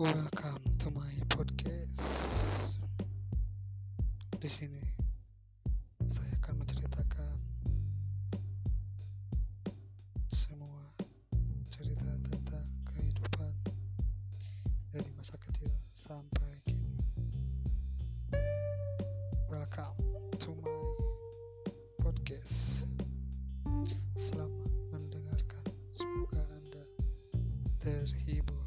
Welcome to my podcast. Di sini saya akan menceritakan semua cerita tentang kehidupan dari masa kecil sampai kini. Welcome to my podcast. Selamat mendengarkan. Semoga Anda terhibur.